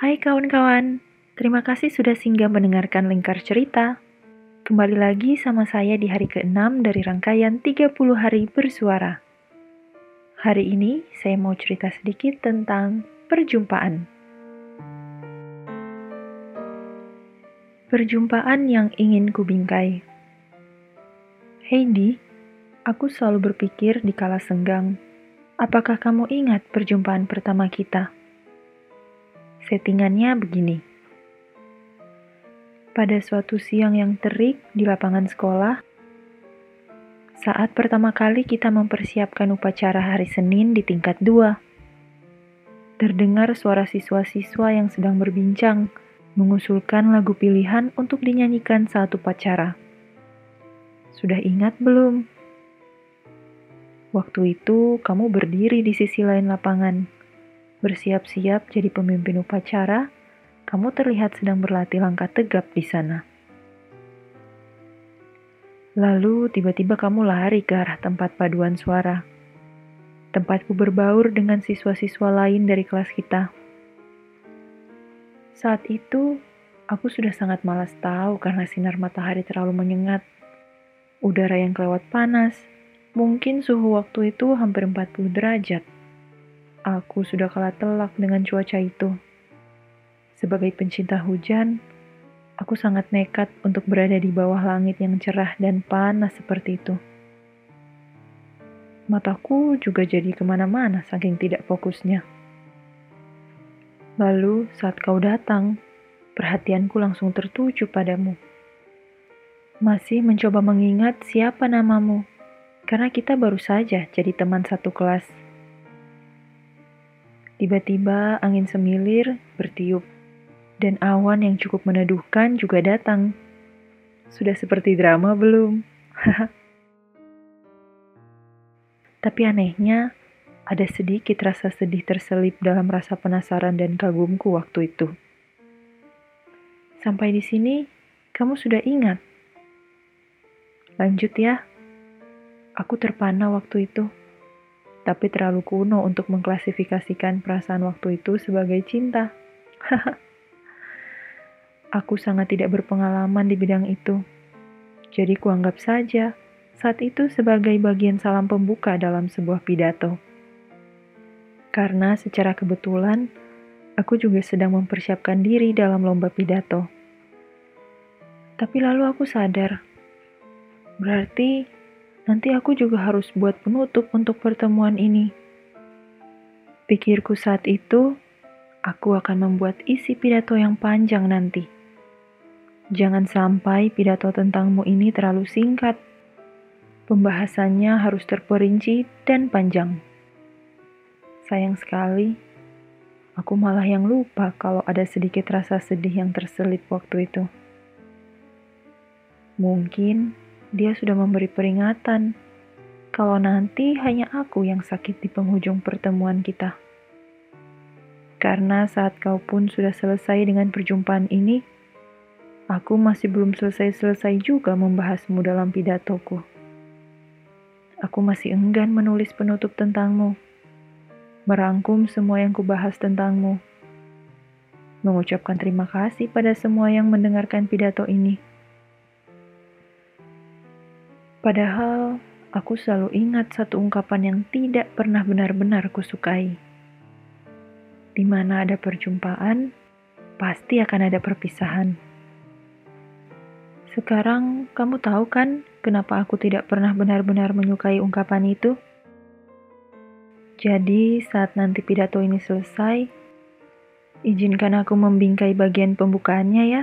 Hai kawan-kawan, terima kasih sudah singgah mendengarkan Lingkar Cerita. Kembali lagi sama saya di hari ke-6 dari rangkaian 30 hari bersuara. Hari ini saya mau cerita sedikit tentang perjumpaan. Perjumpaan yang ingin kubingkai. Heidi, aku selalu berpikir di kala senggang, apakah kamu ingat perjumpaan pertama kita? Settingannya begini. Pada suatu siang yang terik di lapangan sekolah, saat pertama kali kita mempersiapkan upacara hari Senin di tingkat 2, terdengar suara siswa-siswa yang sedang berbincang, mengusulkan lagu pilihan untuk dinyanyikan saat upacara. Sudah ingat belum? Waktu itu kamu berdiri di sisi lain lapangan, bersiap-siap jadi pemimpin upacara kamu terlihat sedang berlatih langkah tegap di sana. Lalu tiba-tiba kamu lari ke arah tempat paduan suara. Tempatku berbaur dengan siswa-siswa lain dari kelas kita. Saat itu, aku sudah sangat malas tahu karena sinar matahari terlalu menyengat. Udara yang kelewat panas, mungkin suhu waktu itu hampir 40 derajat. Aku sudah kalah telak dengan cuaca itu. Sebagai pencinta hujan, aku sangat nekat untuk berada di bawah langit yang cerah dan panas seperti itu. Mataku juga jadi ke mana-mana saking tidak fokusnya. Lalu saat kau datang, perhatianku langsung tertuju padamu. Masih mencoba mengingat siapa namamu, karena kita baru saja jadi teman satu kelas. Tiba-tiba angin semilir bertiup dan awan yang cukup meneduhkan juga datang. Sudah seperti drama belum? Tapi anehnya, ada sedikit rasa sedih terselip dalam rasa penasaran dan kagumku waktu itu. Sampai di sini, kamu sudah ingat. Lanjut ya. Aku terpana waktu itu, tapi terlalu kuno untuk mengklasifikasikan perasaan waktu itu sebagai cinta. Aku sangat tidak berpengalaman di bidang itu. Jadi kuanggap saja saat itu sebagai bagian salam pembuka dalam sebuah pidato. Karena secara kebetulan, aku juga sedang mempersiapkan diri dalam lomba pidato. Tapi lalu aku sadar, berarti nanti aku juga harus buat penutup untuk pertemuan ini. Pikirku saat itu, aku akan membuat isi pidato yang panjang nanti. Jangan sampai pidato tentangmu ini terlalu singkat. Pembahasannya harus terperinci dan panjang. Sayang sekali, aku malah yang lupa kalau ada sedikit rasa sedih yang terselip waktu itu. Mungkin dia sudah memberi peringatan kalau nanti hanya aku yang sakit di penghujung pertemuan kita. Karena saat kau pun sudah selesai dengan perjumpaan ini, Aku masih belum selesai-selesai juga membahasmu dalam pidatoku. Aku masih enggan menulis penutup tentangmu, merangkum semua yang kubahas tentangmu, mengucapkan terima kasih pada semua yang mendengarkan pidato ini. Padahal aku selalu ingat satu ungkapan yang tidak pernah benar-benar kusukai. Di mana ada perjumpaan, pasti akan ada perpisahan. Sekarang kamu tahu kan kenapa aku tidak pernah benar-benar menyukai ungkapan itu? Jadi, saat nanti pidato ini selesai, izinkan aku membingkai bagian pembukaannya ya.